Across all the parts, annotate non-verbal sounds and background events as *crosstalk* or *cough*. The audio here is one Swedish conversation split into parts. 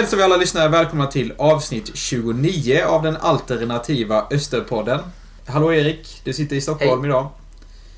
Hälsar vi alla lyssnare välkomna till avsnitt 29 av den alternativa Österpodden. Hallå Erik, du sitter i Stockholm Hej. idag.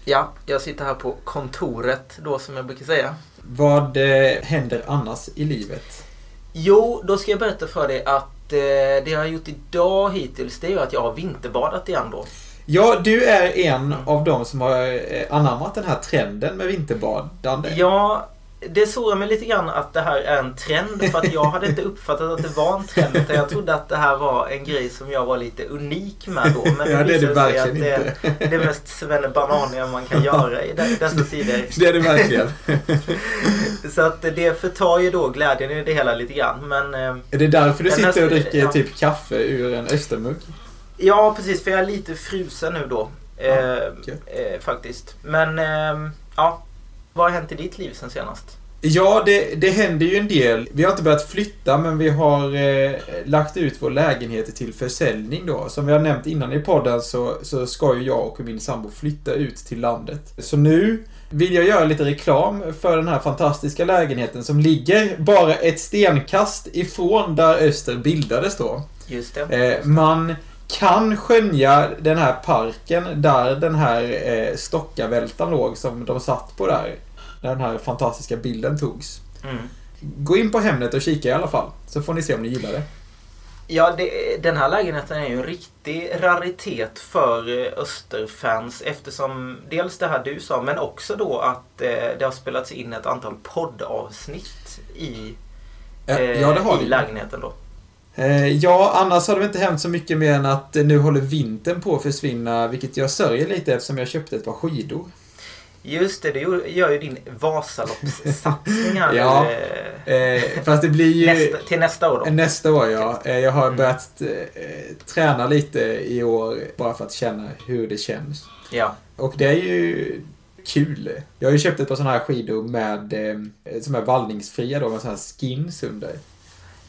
Ja, jag sitter här på kontoret då som jag brukar säga. Vad eh, händer annars i livet? Jo, då ska jag berätta för dig att eh, det jag har gjort idag hittills det är ju att jag har vinterbadat igen då. Ja, du är en av de som har eh, anammat den här trenden med vinterbadande. Ja, det sårar mig lite grann att det här är en trend för att jag hade inte uppfattat att det var en trend utan jag trodde att det här var en grej som jag var lite unik med då. Men Ja, det är det verkligen att det är det mest svennebananiga man kan göra i de- dessa tider. Det är det verkligen. *laughs* Så att det förtar ju då glädjen i det hela lite grann. Men eh, Är det därför du sitter och dricker ja. typ kaffe ur en östermugg? Ja, precis. För jag är lite frusen nu då. Eh, okej. eh, faktiskt. Men eh, ja, vad har hänt i ditt liv sen senast? Ja, det, det händer ju en del. Vi har inte börjat flytta, men vi har eh, lagt ut vår lägenhet till försäljning då. Som vi har nämnt innan i podden så, så ska ju jag och min sambo flytta ut till landet. Så nu vill jag göra lite reklam för den här fantastiska lägenheten som ligger bara ett stenkast ifrån där Öster bildades då. Just det. Eh, man kan skönja den här parken där den här eh, stockavältan låg som de satt på där. När den här fantastiska bilden togs. Mm. Gå in på Hemnet och kika i alla fall. Så får ni se om ni gillar det. Ja, det, den här lägenheten är ju en riktig raritet för eh, Österfans eftersom dels det här du sa men också då att eh, det har spelats in ett antal poddavsnitt i, Eh, ja, i lägenheten då. Eh, ja, annars har det väl inte hänt så mycket mer än att nu håller vintern på att försvinna. Vilket jag sörjer lite eftersom jag köpte ett par skidor. Just det, det gör ju din Vasaloppssatsning *laughs* Ja. eh, Eh, fast det blir ju... nästa, till nästa år då. Nästa år ja. Eh, Jag har Mm. börjat träna lite i år bara för att känna hur det känns. Ja. Och det är ju kul. Jag har ju köpt ett par sådana här skidor med, som är vallningsfria då, med sådana här skins under.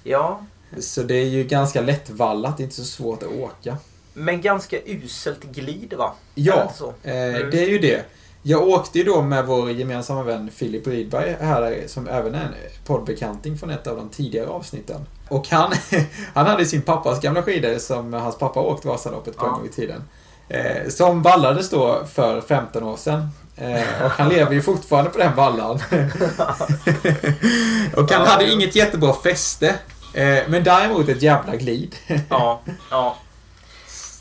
ja, Så det är ju ganska lättvallat, inte så svårt att åka. men ganska uselt glid va? Ja, Mm. det är ju det. Jag åkte ju då med vår gemensamma vän Filip Rydberg här, som även är en poddbekanting från ett av de tidigare avsnitten. Och han, *laughs* han hade sin pappas gamla skidor som hans pappa åkt Vasaloppet på en Ja. gång i tiden. Eh, som vallades då för 15 år sedan. Eh, och han lever ju fortfarande på den vallan. *laughs* *laughs* och han hade inget jättebra fäste. Eh, men däremot ett jävla glid. *laughs* Ja, ja.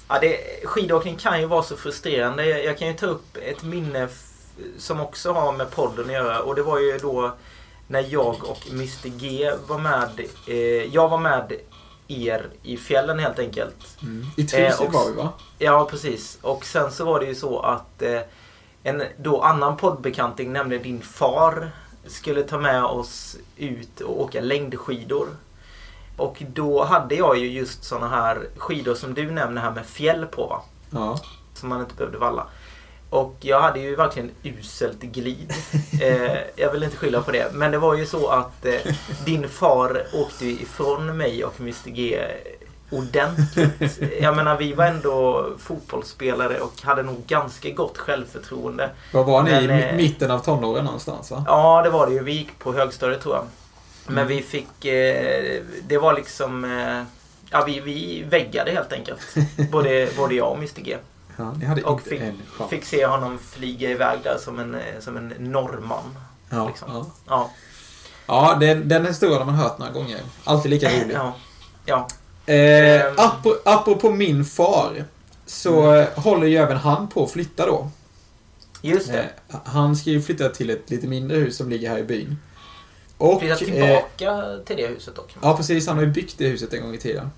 ja det, skidåkning kan ju vara så frustrerande. Jag, jag kan ju ta upp ett minne som också har med podden att göra. Och det var ju då när jag och Mr G var med. Eh, jag var med er i fjällen helt enkelt. I Trysil Eh, och- var vi va? Ja, precis. Och sen så var det ju så att eh, en då annan poddbekanting, nämligen din far, skulle ta med oss ut och åka längdskidor. Och då hade jag ju just såna här skidor som du nämner här med fjäll på va? Ja. Som man inte behövde valla. Och jag hade ju verkligen uselt glid. *laughs* Eh, jag vill inte skylla på det. Men det var ju så att eh, din far åkte ifrån mig och Mr G ordentligt. Jag menar vi var ändå fotbollsspelare och hade nog ganska gott självförtroende. Var var ni? Men, I eh, mi- mitten av tonåren någonstans va? Ja, det var det ju. Vi gick på högstadiet tror jag. Men Mm. vi fick... Eh, det var liksom... Eh, ja, vi, vi väggade helt enkelt. *laughs* Både, både jag och Mr G. Ja, ni hade Och inte fick, en chans. fick se honom flyga iväg där som en, eh, som en norrman. ja, liksom. ja. Ja. ja den, den historien har man hört några gånger. Alltid lika rolig. Ja. ja. Eh, Ehm. apro- apropå min far. Så Mm. håller ju även han på att flytta då. Just det. Eh, han ska ju flytta till ett lite mindre hus som ligger här i byn. Och, Flytta eh, tillbaka till det huset dock. ja, precis. Han har ju byggt det huset en gång i tiden.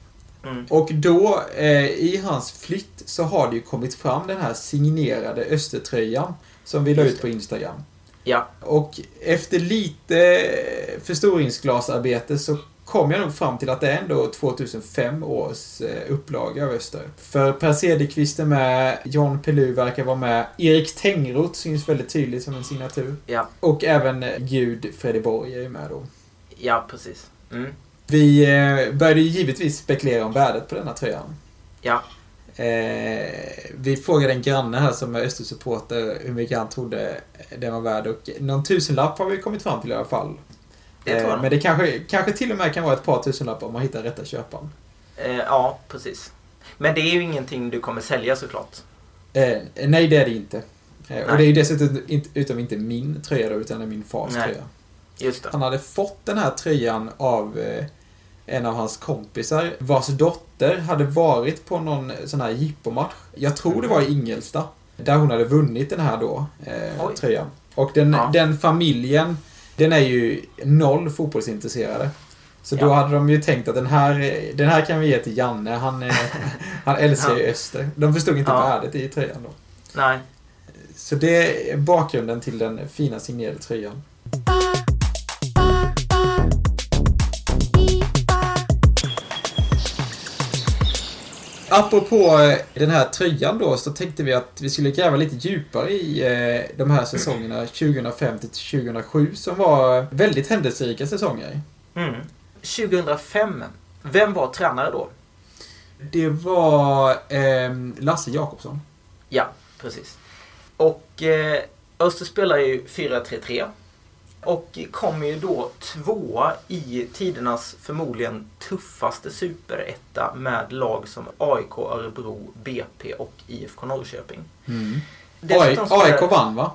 Mm. Och då, eh, i hans flytt, så har det ju kommit fram den här signerade Östertröjan. Som vi la ut på Instagram. Ja. Och efter lite förstoringsglasarbete så kom jag nog fram till att det är ändå 2005 års eh, upplaga av Öster. För Per Cederqvist är med, John Pelu verkar vara med, Erik Tengroth syns väldigt tydligt som en signatur. Ja. Och även eh, Gud Freddy Borg är ju med då. Ja, precis. Mm. Vi eh, började ju givetvis spekulera om värdet på denna tröjan. Ja. Eh, vi frågade en granne här som är Östersupporter hur mycket han trodde den var värd och någon tusenlapp har vi kommit fram till i alla fall. Det tror jag Eh. Men det kanske, kanske till och med kan vara ett par tusenlappar om man hittar rätta köparen. Eh, ja, precis. Men det är ju ingenting du kommer sälja såklart. Eh, nej, det är det inte. Eh, och Nej. det är ju dessutom inte, utom inte min tröja då, utan det är min fars Nej. tröja. Just det. Han hade fått den här tröjan av en av hans kompisar vars dotter hade varit på någon sån här jippomatch. Jag tror det var i Ingelsta. Där hon hade vunnit den här då, eh, tröjan. Och den, Ja. den familjen, den är ju noll fotbollsintresserade. Så då Ja. hade de ju tänkt att den här, den här kan vi ge till Janne. Han, *laughs* han älskar ju. Öster. De förstod inte Ja. värdet i tröjan då. Nej. Så det är bakgrunden till den fina signerade tröjan. Apropå eh, den här tröjan då, så tänkte vi att vi skulle gräva lite djupare i eh, de här säsongerna 2005 till 2007 som var väldigt händelserika säsonger. Mm. 2005. Vem var tränare då? Det var eh, Lasse Jakobsson. Ja, precis. Och eh, Öster spelar ju 4-3-3. Och kommer ju då tvåa i tidernas förmodligen tuffaste superetta med lag som AIK, Örebro, BP och IFK Norrköping. Mm. Dessutom AIK det- vann va?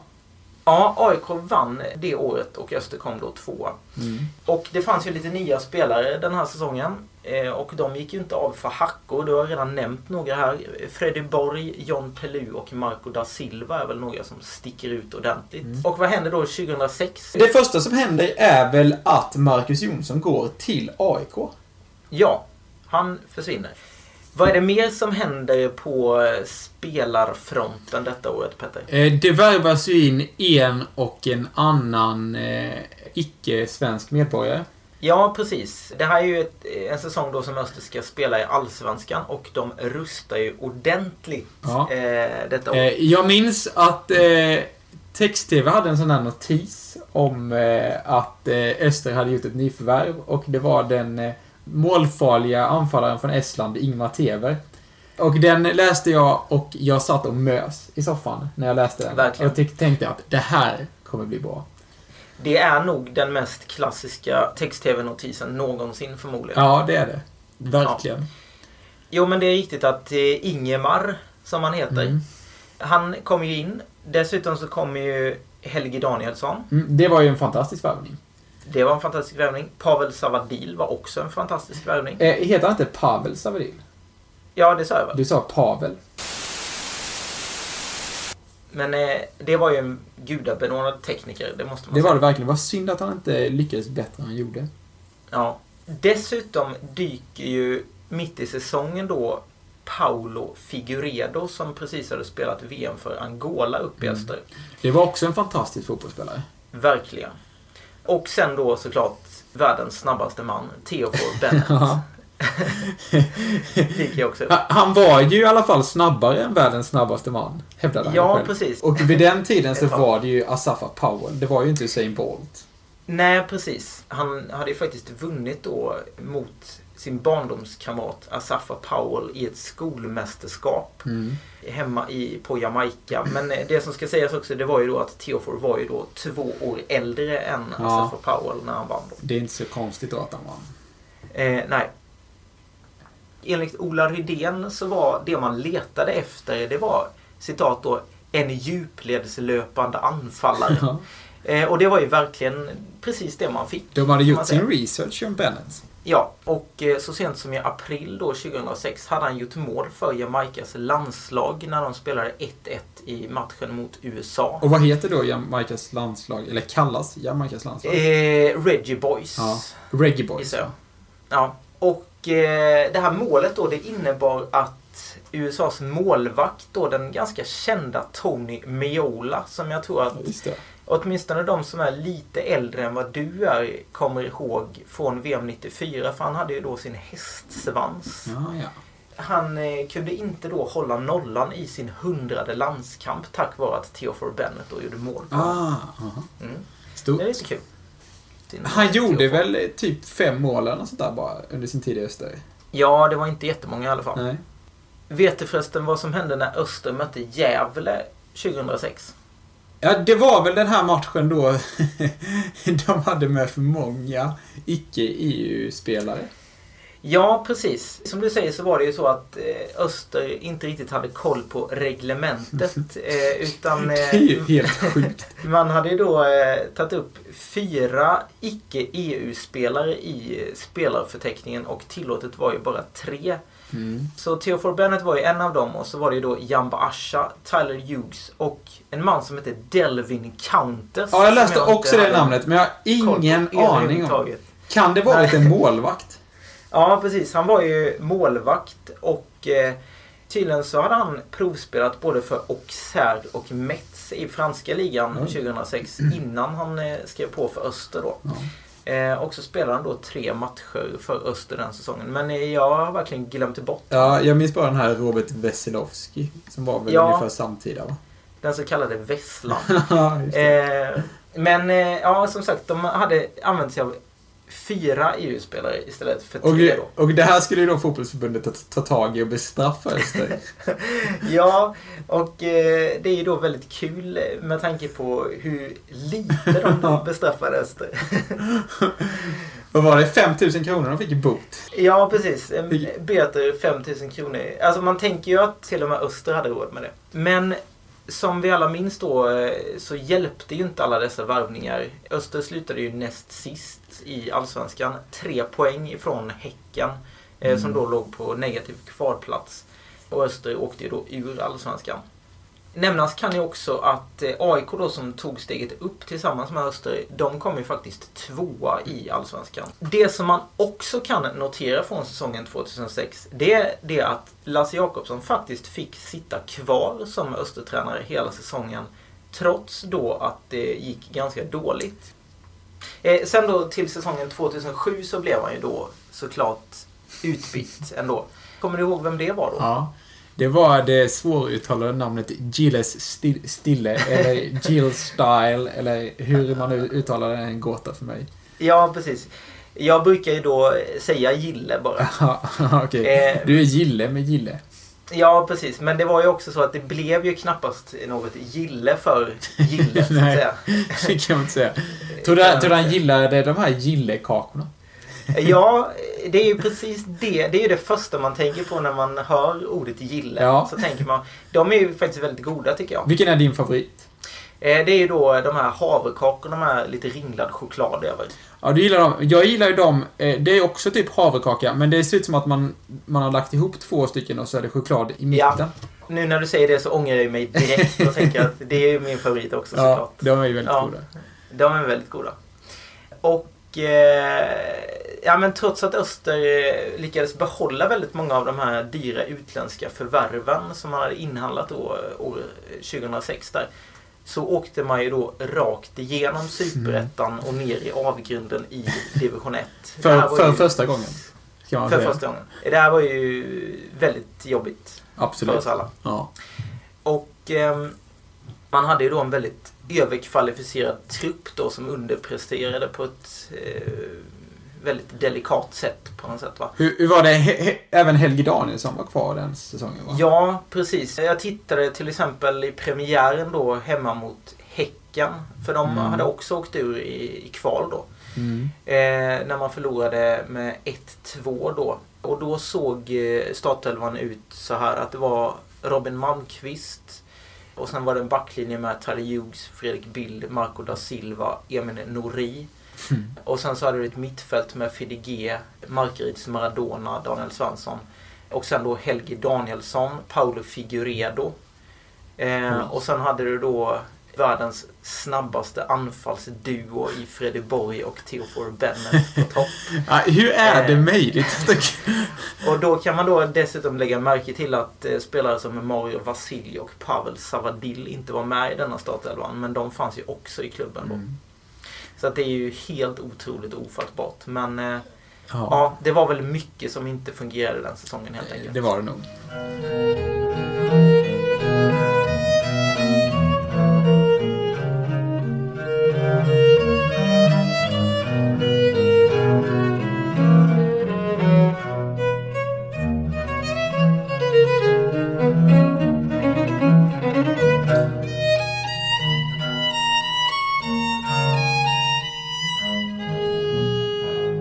Ja, AIK vann det året och Öster kom då tvåa. Mm. Och det fanns ju lite nya spelare den här säsongen. Eh, och de gick ju inte av för hackor. Du har redan nämnt några här. Freddy Borg, John Pelu och Marco da Silva är väl några som sticker ut ordentligt. Mm. Och vad händer då 2006? Det första som händer är väl att Marcus Jonsson går till AIK. Ja, han försvinner. Vad är det mer som händer på eh, spelarfronten detta året, Petter? Eh, Det värvas ju in en och en annan eh, icke-svensk medborgare. Ja, precis. Det här är ju ett, en säsong då som Öster ska spela i Allsvenskan och de rustar ju ordentligt Ja. eh, detta år. Eh, Jag minns att eh, Text-TV hade en sån här notis om eh, att eh, Öster hade gjort ett nyförvärv och det var den eh, målfarliga anfallaren från Estland, Ingmar Tever. Och den läste jag och jag satt och mös i soffan när jag läste den. Verkligen. Och tyck- tänkte att det här kommer bli bra. Det är nog den mest klassiska text-tv-notisen någonsin förmodligen. Ja, det är det. Verkligen. Jo, men det är riktigt att eh, Ingemar, som han heter, Mm. han kommer ju in. Dessutom så kommer ju Helge Danielsson. Mm, det var ju en fantastisk värvning. Det var en fantastisk värvning. Pavel Savadil var också en fantastisk värvning. Eh, heter han inte Pavel Savadil? Ja, det sa jag väl. Du sa Pavel. Men eh, det var ju en gudabenådad tekniker, det måste man Det var säga. det verkligen. Vad synd att han inte lyckades bättre än han gjorde. Ja. Dessutom dyker ju mitt i säsongen då Paulo Figueredo som precis hade spelat VM för Angola upp i Mm. öster. Det var också en fantastisk fotbollsspelare. Verkligen. Och sen då såklart världens snabbaste man, Theofor *laughs* Bennett. Ja. Gick jag också Han var ju i alla fall snabbare än världens snabbaste man, hävdade han Ja, själv. precis. Och vid den tiden så *laughs* var det ju Asafa Powell. Det var ju inte Usain Bolt. Nej, precis. Han hade ju faktiskt vunnit då mot sin barndomskamrat Asafa Powell i ett skolmästerskap Mm. hemma i, på Jamaica. Men eh, det som ska sägas också, det var ju då att Theofor var ju då två år äldre än Ja. Asafa Powell när han vann. Då. Det är inte så konstigt då att han vann. Eh, nej. Enligt Ola Rydén så var det man letade efter, det var citat då, en djupledslöpande anfallare. Ja. Eh, och det var ju verkligen precis det man fick. De hade gjort sin research om Bennett. Ja, och eh, så sent som i april då 2006 hade han gjort mål för Jamaicas landslag när de spelade 1-1 i matchen mot USA. Och vad heter då Jamaicas landslag? Eller kallas Jamaicas landslag? Eh, Reggie Boys. Ja. Reggae Boys. Ja. Ja, och eh, det här målet då det innebar att USAs målvakt då, den ganska kända Tony Meola, som jag tror att åtminstone de som är lite äldre än vad du är kommer ihåg från VM 94, för han hade ju då sin hästsvans. Ja, ja. Han eh, kunde inte då hålla nollan i sin hundrade landskamp tack vare att Theofor Bennett då gjorde mål på honom. Ah, aha. Mm. Det är lite kul. Han eh, gjorde väl typ fem mål eller något sånt där bara under sin tid i Öster? Ja, det var inte jättemånga i alla fall. Nej. Vet du förresten vad som hände när Öster mötte Gävle 2006? Ja, det var väl den här matchen då *laughs* de hade med för många icke-EU-spelare. Ja, precis. Som du säger så var det ju så att eh, Öster inte riktigt hade koll på reglementet. *laughs* Eh, utan eh, helt *laughs* sjukt. man hade ju då tagit upp fyra icke-EU-spelare i spelarförteckningen och tillåtet var ju bara tre. Mm. Så Theofor Bennett var ju en av dem och så var det ju då Jamba Asha, Tyler Hughes och en man som heter Delvin Countess. Ja, jag läste som också det namnet, men jag har ingen aning om. Kan det varit en målvakt? Ja, precis. Han var ju målvakt och eh, tydligen så hade han provspelat både för Auxerre och Metz i franska ligan Mm. 2006 innan han eh, skrev på för Öster då. Ja. Eh, och så spelade han då tre matcher för Öster den säsongen. Men eh, jag har verkligen glömt bort Ja, jag minns bara den här Robert Veselowski som var väl Ja. ungefär samtida va? den så kallade Vesslan. *laughs* Eh, men eh, ja, som sagt, de hade använt sig av fyra EU-spelare istället för och, tre då. och det här skulle ju då fotbollsförbundet ta, ta tag i och bestraffa Öster. *laughs* Ja, och eh, det är ju då väldigt kul med tanke på hur lite de *laughs* bestraffade Öster. *laughs* Vad var det? 5000 kronor de fick i bot. Ja, precis. Böter 5000 kronor. Alltså man tänker ju att till och med Öster hade råd med det. Men som vi alla minns då eh, så hjälpte ju inte alla dessa värvningar. Öster slutade ju näst sist i Allsvenskan. Tre poäng ifrån Häcken. eh, Som Mm. då låg på negativ kvarplats. Och Öster åkte ju då ur Allsvenskan. Nämnas kan ju också att eh, AIK då som tog steget upp tillsammans med Öster, de kom ju faktiskt tvåa i Allsvenskan. Det som man också kan notera från säsongen 2006, det är det att Lasse Jakobsson faktiskt fick sitta kvar som Östertränare hela säsongen. Trots då att det gick ganska dåligt. Eh, sen då till säsongen 2007 så blev han ju då såklart utbytt ändå. Kommer du ihåg vem det var då? Ja. Det var det svåruttalade namnet Gilles Sti- Stille, eller Jill Style, eller hur man nu uttalar det är en gåta för mig. Ja, precis. Jag brukar ju då säga Gille bara. *laughs* Okej. Eh. Du är Gille med Gille. Ja, precis. Men det var ju också så att det blev ju knappast något gille för Gille, så att *laughs* Nej. säga. Det kan man inte säga. Tror du, *laughs* tror du han gillade de här Gillekakorna? *laughs* Ja, det är ju precis det. Det är ju det första man tänker på när man hör ordet gille. Ja. Så tänker man, de är ju faktiskt väldigt goda tycker jag. Vilken är din favorit? Eh, Det är ju då de här havrekakorna med lite ringlad choklad över. Ja, du gillar dem. Jag gillar ju dem. eh, Det är också typ havrekaka, men det ser ut som att man, man har lagt ihop två stycken och så är det choklad i mitten. Ja. Nu när du säger det så ångrar jag mig direkt och tänker att det är ju min favorit också Ja, såklart. de är ju väldigt Ja. goda. De är väldigt goda. Och eh, ja, men trots att Öster eh, lyckades behålla väldigt många av de här dyra utländska förvärven som man hade inhandlat då, eh, år 2006 där. Så åkte man ju då rakt igenom superettan och ner i avgrunden i division 1. Det här För, för ju, första gången. För säga. första gången. Det här var ju väldigt jobbigt för Absolut. oss alla. Ja. Och ehm, man hade ju då en väldigt överkvalificerad trupp då som underpresterade på ett eh, väldigt delikat sätt på något sätt va. Hur, hur var det? He, he, även Helge Danielsson var kvar den säsongen va? Ja, precis. Jag tittade till exempel i premiären då hemma mot Häcken. För de Mm. hade också åkt ur i, i kval då. Mm. Eh, när man förlorade med 1-2 då. Och då såg eh, startelvan ut så här att det var Robin Malmqvist och sen var det en backlinje med Tyler Hughes, Fredrik Bild, Marco da Silva, Emin Nouri. Mm. Och sen så hade du ett mittfält med Fidege, Margaritis Maradona, Daniel Svensson. Och sen då Helge Danielsson, Paolo Figueredo. Eh, Oj. och sen hade du då världens snabbaste anfallsduo i Freddy Borg och Theofor Bennett på topp. *laughs* Ja, hur är det Eh. möjligt? *laughs* *laughs* Och då kan man då dessutom lägga märke till att eh, spelare som Mario Vasilj och Pavel Savadil inte var med i denna startelvan. Men de fanns ju också i klubben då. Mm. Så att det är ju helt otroligt ofattbart. Men eh, Ja, ja, det var väl mycket som inte fungerade den säsongen helt enkelt. det var det nog.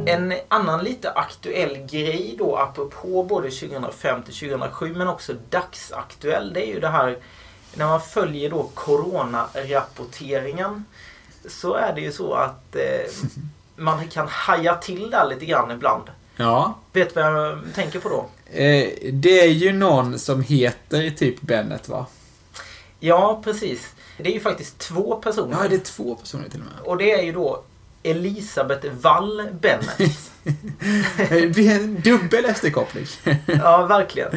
En annan lite aktuell grej då apropå både 2005 till 2007 men också dagsaktuell det är ju det här när man följer då coronarapporteringen så är det ju så att eh, *laughs* man kan haja till där lite grann ibland. Ja. Vet du vad jag tänker på då? Eh, det är ju någon som heter typ Bennet va? Ja, precis. Det är ju faktiskt två personer. Ja, det är två personer till och med. Och det är ju då Elisabeth Wall Bennett. *laughs* Det blir en dubbel efterkoppling. ja, verkligen.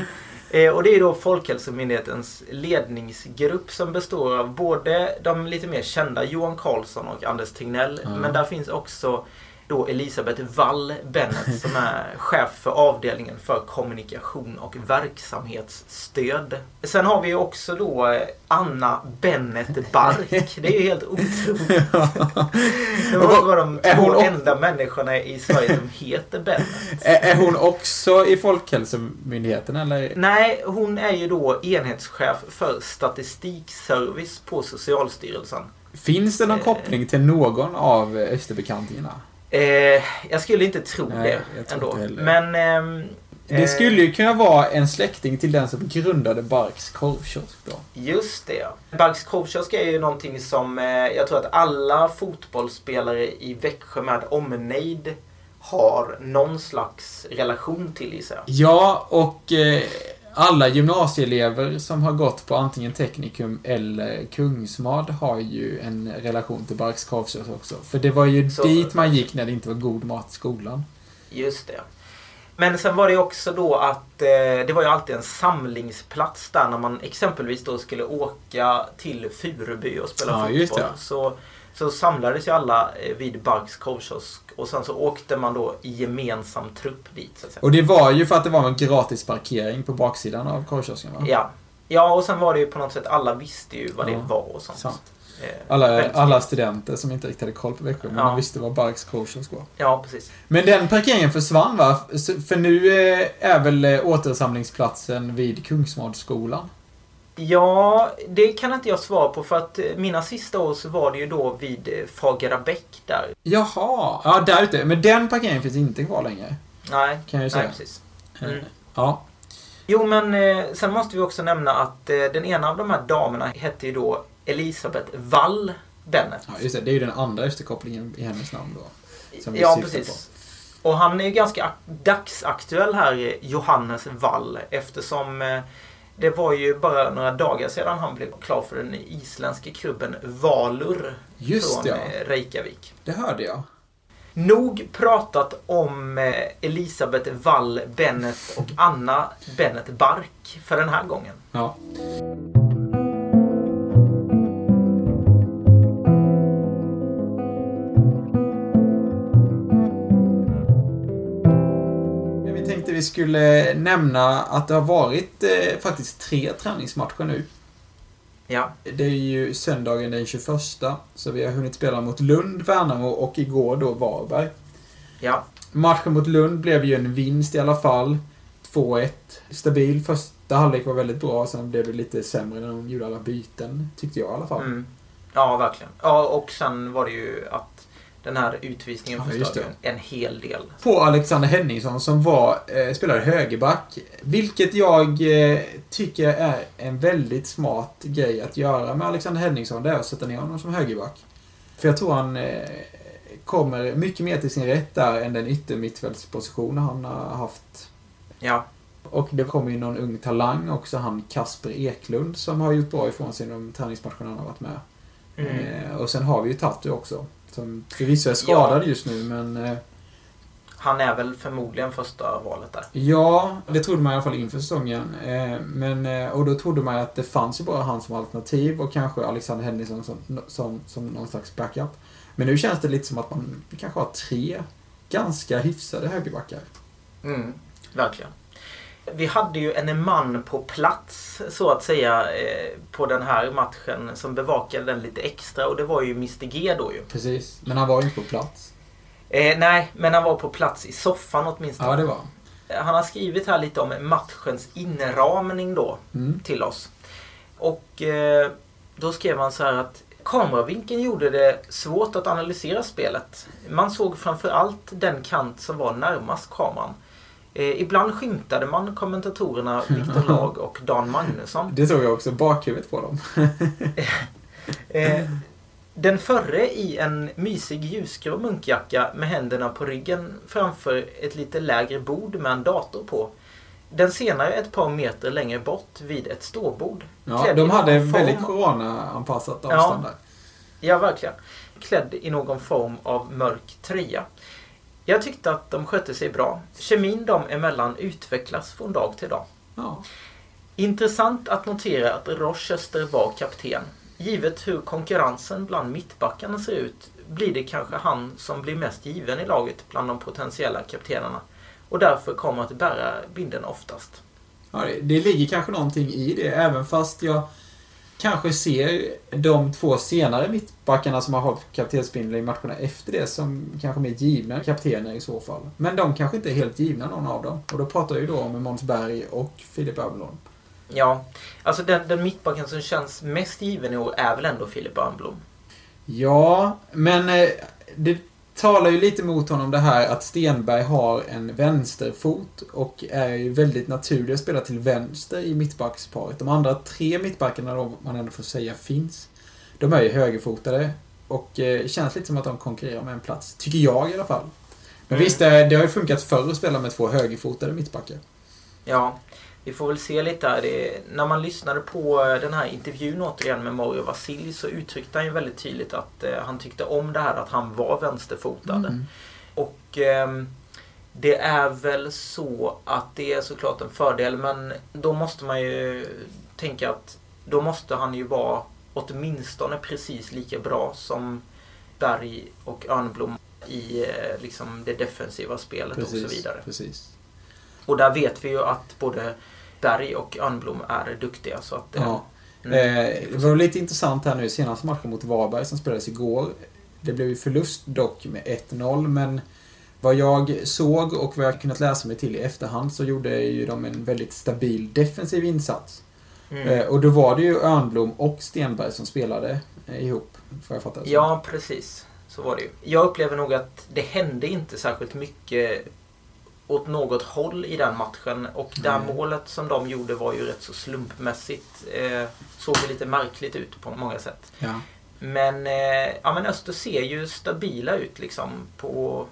Eh, och det är då Folkhälsomyndighetens ledningsgrupp som består av både de lite mer kända Johan Carlsson och Anders Tegnell. Ja. Men där finns också då Elisabeth Wall Bennett som är chef för avdelningen för kommunikation och verksamhetsstöd. Sen har vi också då eh, Anna Bennett Bark. Det är ju helt otroligt. *laughs* Det måste vara de två enda människorna i Sverige som heter Bennett. Är, hon också i Folkhälsomyndigheten eller? Nej, hon är ju då enhetschef för statistikservice på Socialstyrelsen. Finns det någon Eh. koppling till någon av Österbekantingarna? Eh, jag skulle inte tro Nej, det ändå. inte. Men... ehm, Det eh, skulle ju kunna vara en släkting till den som grundade Barks korvkiosk då. Just det, ja. Barks korvkiosk är ju någonting som eh, jag tror att alla fotbollsspelare i Växjö med omnejd har någon slags relation till gissar jag. Ja, och eh, alla gymnasieelever som har gått på antingen Teknikum eller Kungsmad har ju en relation till Barks korvkiosk också. För det var ju Så- dit man gick när det inte var god mat i skolan. Just det. Men sen var det också då att eh, det var ju alltid en samlingsplats där när man exempelvis då skulle åka till Furuby och spela Ja, fotboll. Så, så samlades ju alla eh, vid Barks korvkiosk och sen så åkte man då i gemensam trupp dit. Och det var ju för att det var en gratis parkering på baksidan av korvkiosken va? Ja. ja, och sen var det ju på något sätt, alla visste ju vad Ja, det var och sånt. Sant. Eh, Alla, alla studenter som inte riktigt hade koll på Växjö, men Ja. de visste vad Barks korvkiosk var. Ja, precis. Men den parkeringen försvann va? För nu eh, är väl återsamlingsplatsen vid Kungsmadskolan? Ja, det kan inte jag svara på för att eh, mina sista år så var det ju då vid eh, Fagerabäck där. Jaha, ja där ute. Men den parkeringen finns inte kvar längre. Nej, Kan jag säga. nej precis. Mm. Ja. Jo, men eh, sen måste vi också nämna att eh, den ena av de här damerna hette ju då Elisabeth Wall Bennett. ja, just det. Det är ju den andra efterkopplingen i hennes namn då. Som vi ja, precis. Och han är ju ganska ak- dagsaktuell här, eh, Johannes Wall, eftersom eh, det var ju bara några dagar sedan han blev klar för den isländska klubben Valur Just från ja. eh, Reykjavik. Det hörde jag. Nog pratat om eh, Elisabeth Wall Bennett och Anna Bennett Bark för den här gången. Ja. Vi skulle nämna att det har varit eh, faktiskt tre träningsmatcher nu. Ja, Det är ju söndagen den 21, så vi har hunnit spela mot Lund, Värnamo och igår då Varberg. ja, Matchen mot Lund blev ju en vinst i alla fall. 2-1. Stabil. Första halvlek var väldigt bra, sen blev det lite sämre när de gjorde alla byten. Tyckte jag i alla fall. mm. ja verkligen. Ja, och sen var det ju att den här utvisningen Ja, förstörde en hel del. På Alexander Henningsson som var, eh, spelade högerback. Vilket jag eh, tycker är en väldigt smart grej att göra med Alexander Henningsson. Det är att sätta ner honom som högerback. För jag tror han eh, kommer mycket mer till sin rätt där än den yttermittfältsposition han har haft Ja, Och det kommer ju någon ung talang också, han Kasper Eklund, som har gjort bra ifrån sig i de träningsmatcherna han har varit med. mm. Eh, och sen har vi ju Tatu också, som förvisso är skadad just nu, men eh, han är väl förmodligen första valet där. ja, det trodde man i alla fall inför säsongen. Eh, men, eh, och då trodde man att det fanns ju bara han som alternativ och kanske Alexander Henningsson som, som, som någon slags backup. Men nu känns det lite som att man kanske har tre ganska hyfsade högerbackar. Mm, verkligen. Vi hade ju en man på plats så att säga eh, på den här matchen som bevakade den lite extra och det var ju Mr G då ju. Precis, men han var ju inte på plats. Eh, nej, men han var på plats i soffan åtminstone. Ja, det var Han har skrivit här lite om matchens inramning då mm. till oss. Och eh, då skrev han så här att Kameravinkeln gjorde det svårt att analysera spelet. Man såg framförallt den kant som var närmast kameran. Eh, ibland skymtade man kommentatorerna *laughs* Viktor Lag och Dan Magnusson. Det såg jag också, bakhuvudet på dem. *laughs* Eh, den förre i en mysig ljusgrå munkjacka med händerna på ryggen framför ett lite lägre bord med en dator på. Den senare ett par meter längre bort vid ett ståbord. Ja, de hade någon väldigt corona-anpassat Ja. avstånd där. Ja, verkligen. Klädd i någon form av mörk tröja. Jag tyckte att de skötte sig bra. Kemin dem emellan utvecklas från dag till dag. Ja. Intressant att notera att Rochester var kapten. Givet hur konkurrensen bland mittbackarna ser ut blir det kanske han som blir mest given i laget bland de potentiella kaptenerna. Och därför kommer att bära binden oftast. Ja, det- det ligger kanske någonting i det, även fast jag kanske ser de två senare mittbackarna som har hållit kaptensbindeln i matcherna efter det som kanske mer givna kaptener i så fall. Men de kanske inte är helt givna någon av dem. Och då pratar jag ju då om Måns Berg och Filip Överlund. Ja, alltså den, den mittbacken som känns mest given i år är väl ändå Filip Örnblom. Ja, men eh, det talar ju lite mot honom det här att Stenberg har en vänsterfot och är ju väldigt naturlig att spela till vänster i mittbacksparet. De andra tre mittbackarna då, man ändå får säga finns, de är ju högerfotade och eh, känns lite som att de konkurrerar med en plats. Tycker jag i alla fall. Men Mm. visst, det, det har ju funkat förr att spela med två högerfotade mittbackar. Ja, vi får väl se lite här. Det, när man lyssnade på eh, den här intervjun återigen med Mario Vasilj så uttryckte han ju väldigt tydligt att eh, han tyckte om det här att han var vänsterfotad. Mm. Och ehm, det är väl så att det är såklart en fördel men då måste man ju tänka att då måste han ju vara åtminstone precis lika bra som Berg och Örnblom i eh, liksom det defensiva spelet och så Precis, vidare. precis. Och där vet vi ju att både Berg och Örnblom är duktiga. Så att, eh, Ja. mm, Eh, det var lite intressant här nu senaste matchen mot Varberg som spelades igår. Det blev ju förlust dock med 1-0 men vad jag såg och vad jag kunnat läsa mig till i efterhand så gjorde ju de en väldigt stabil defensiv insats. mm. Eh, och då var det ju Örnblom och Stenberg som spelade eh, ihop, får jag fatta det. Ja, precis. Så var det ju. Jag upplever nog att det hände inte särskilt mycket åt något håll i den matchen. Och det Nej. målet som de gjorde var ju rätt så slumpmässigt. Eh, såg ju lite märkligt ut på många sätt. Ja. Men, eh, ja, men Öster ser ju stabila ut liksom på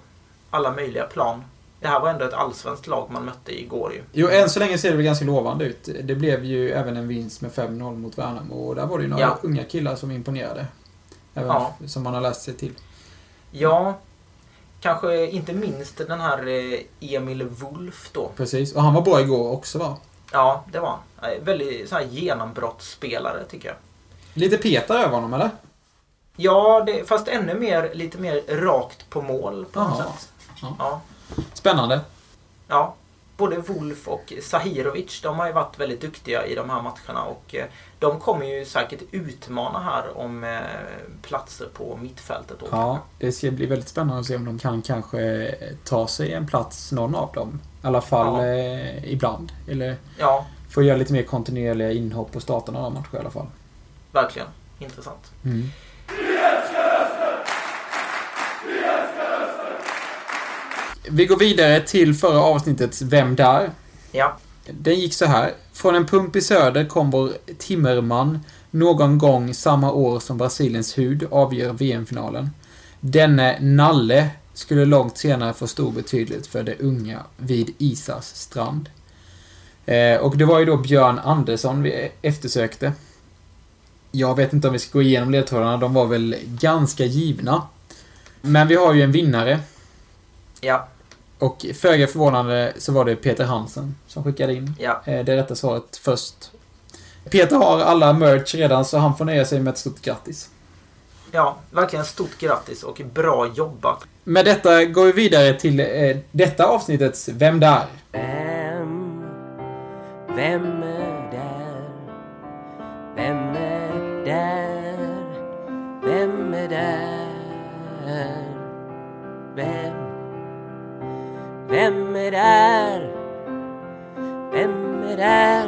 alla möjliga plan. Det här var ändå ett allsvenskt lag man mötte igår ju. Jo, än så länge ser det väl ganska lovande ut. Det blev ju även en vinst med 5-0 mot Värnamo och där var det ju några Ja. unga killar som imponerade. Även Ja. som man har läst sig till. Ja, kanske inte minst den här eh, Emil Wolf då. Precis. Och han var bra igår också va? Ja, det var han. Eh, Väldigt så här genombrottsspelare tycker jag. Lite Peter över honom eller? Ja, det, fast ännu mer, lite mer rakt på mål på något sätt. Ja. Ja. Spännande. ja. Både Wolf och Sahirovic, de har ju varit väldigt duktiga i de här matcherna och eh, de kommer ju säkert utmana här om eh, platser på mittfältet. Då. Ja, det ska bli väldigt spännande att se om de kan kanske ta sig en plats, någon av dem. I alla fall Ja. eh, ibland. Eller ja, få göra lite mer kontinuerliga inhopp på starten av matcher i alla fall. verkligen. Intressant. Mm. Vi går vidare till förra avsnittets Vem där? Ja, Den gick så här. Från en pump i söder kom vår timmerman någon gång samma år som Brasiliens hud avgör VM-finalen. Denne Nalle skulle långt senare få stor betydelse för de unga vid Isas strand. Eh, och det var ju då Björn Andersson vi eftersökte. Jag vet inte om vi ska gå igenom ledtrådarna, de var väl ganska givna. Men vi har ju en vinnare. ja, Och föga förvånande så var det Peter Hansen som skickade in ja. eh, det rätta svaret först. Peter har alla merch redan så han får nöja sig med ett stort grattis. Ja, verkligen stort grattis och bra jobbat. Med detta går vi vidare till eh, detta avsnittets Vem där? Vem, vem är där? Vem är där? Vem är där? Vem? Vem är där? Vem är där?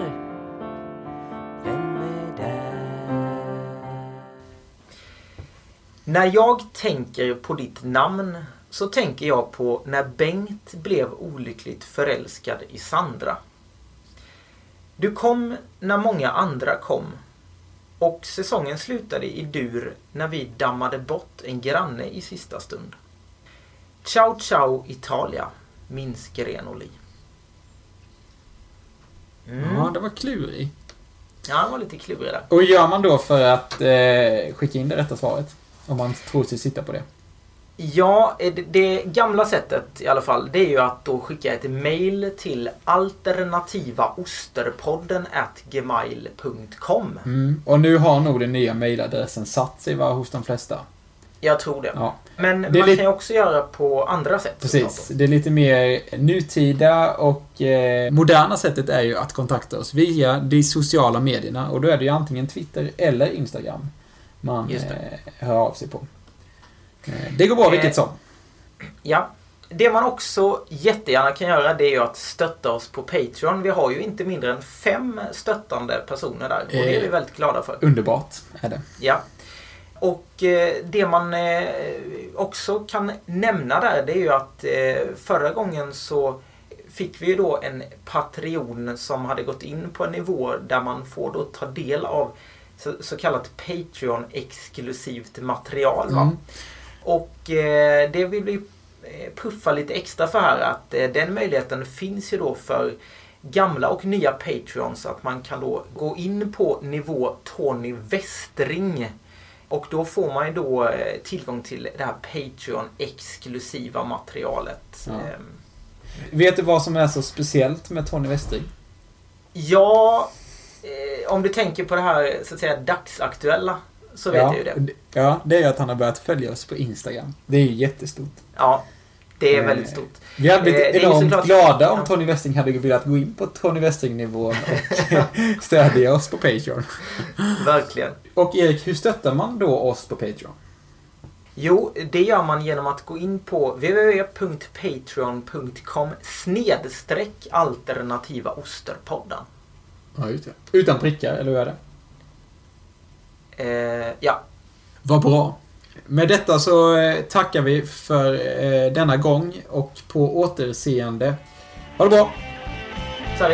Vem är där? När jag tänker på ditt namn så tänker jag på när Bengt blev olyckligt förälskad i Sandra. Du kom när många andra kom och säsongen slutade i dur när vi dammade bort en granne i sista stund. Ciao ciao Italia, minns Grenoli. Mm. Ja, det var klurig. Ja, han var lite klurig där. Och gör man då för att eh, skicka in det rätta svaret? Om man tror sig sitta på det. Ja, eh, det, det gamla sättet i alla fall, det är ju att då skicka ett mail till alternativaosterpodden at gmail.com. Mm. Och nu har nog den nya mailadressen satt sig va, hos de flesta. Jag tror det. Ja, Men är man lite- kan ju också göra på andra sätt. precis. Det är lite mer nutida och eh, moderna sättet är ju att kontakta oss via de sociala medierna. Och då är det ju antingen Twitter eller Instagram man det. eh, hör av sig på. Eh, det går bra Eh, vilket som. Ja. Det man också jättegärna kan göra det är ju att stötta oss på Patreon. Vi har ju inte mindre än fem stöttande personer där. Och det är vi Eh. väldigt glada för. Underbart är det. Ja. Och eh, det man eh, också kan nämna där det är ju att eh, förra gången så fick vi ju då en Patreon som hade gått in på en nivå där man får då ta del av så, kallat Patreon-exklusivt material. Mm. Och det vill vi puffa lite extra för här att den möjligheten finns ju då för gamla och nya Patreons att man kan då gå in på nivå Tony Westring och då får man ju då eh, tillgång till det här Patreon-exklusiva materialet. Ja. Ehm, Vet du vad som är så speciellt med Tony Westring? Ja, eh, om du tänker på det här så att säga dagsaktuella så vet jag ju det. Ja, det är att han har börjat följa oss på Instagram. Det är ju jättestort. Ja, det är Eh, väldigt stort. Vi hade Eh, blivit ju enormt såklart- glada om. Tony Westring hade velat gå in på Tony Westring-nivån och *laughs* stödja oss på Patreon. Verkligen. Och Erik, hur stöttar man då oss på Patreon? Jo, det gör man genom att gå in på www.patreon.com snedstreck alternativa osterpodden. Ja, just det. Utan prickar, eller hur är det? Eh, ja, Vad bra. Med detta så eh, tackar vi för eh, denna gång och på återseende. Ha det bra! så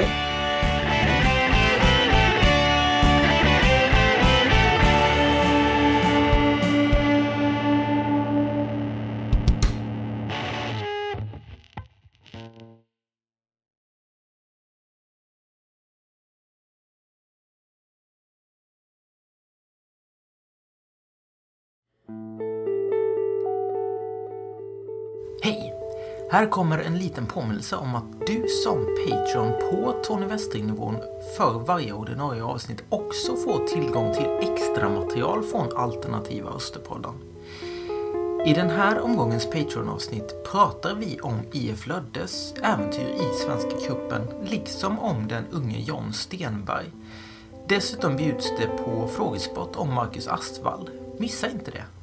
Här kommer en liten påminnelse om att du som Patreon på Tony Westring-nivån för varje ordinarie avsnitt också får tillgång till extra material från alternativa Österpodden. I den här omgångens Patreon-avsnitt pratar vi om IF Löddes äventyr i Svenska Cupen liksom om den unge John Stenberg. Dessutom bjuds det på frågesport om Marcus Astvall. Missa inte det!